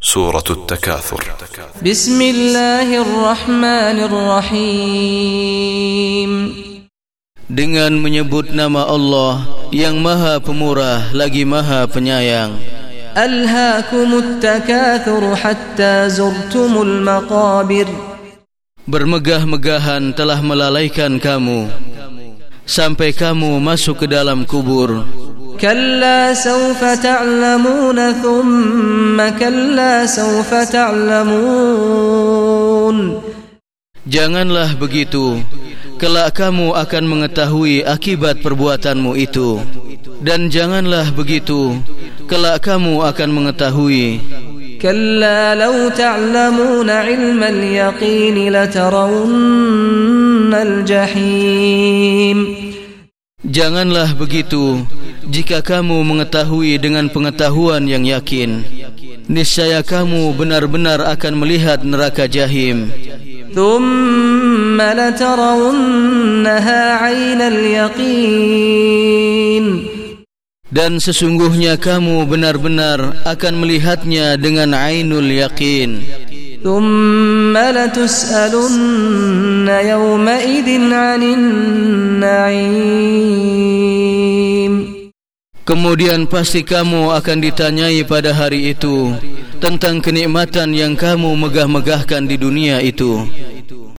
سورة التكاثر بسم الله الرحمن الرحيم Dengan menyebut nama Allah yang maha pemurah lagi maha penyayang ألهاكم التكاثر حتى زرتم المقابر Bermegah-megahan telah melalaikan kamu Sampai kamu masuk ke dalam kubur كلا سوف تعلمون ثم كلا سوف تعلمون Janganlah begitu Kelak kamu akan mengetahui akibat perbuatanmu itu Dan janganlah begitu Kelak kamu akan mengetahui كلا لو تعلمون علم اليقين لترون الجحيم Janganlah begitu Jika kamu mengetahui dengan pengetahuan yang yakin Niscaya kamu benar-benar akan melihat neraka jahim ثم لترونها عين اليقين Dan sesungguhnya kamu benar-benar akan melihatnya dengan ainul yakin ثم لتسألن يومئذ عن النعيم Kemudian pasti kamu akan ditanyai pada hari itu Tentang kenikmatan yang kamu megah-megahkan di dunia itu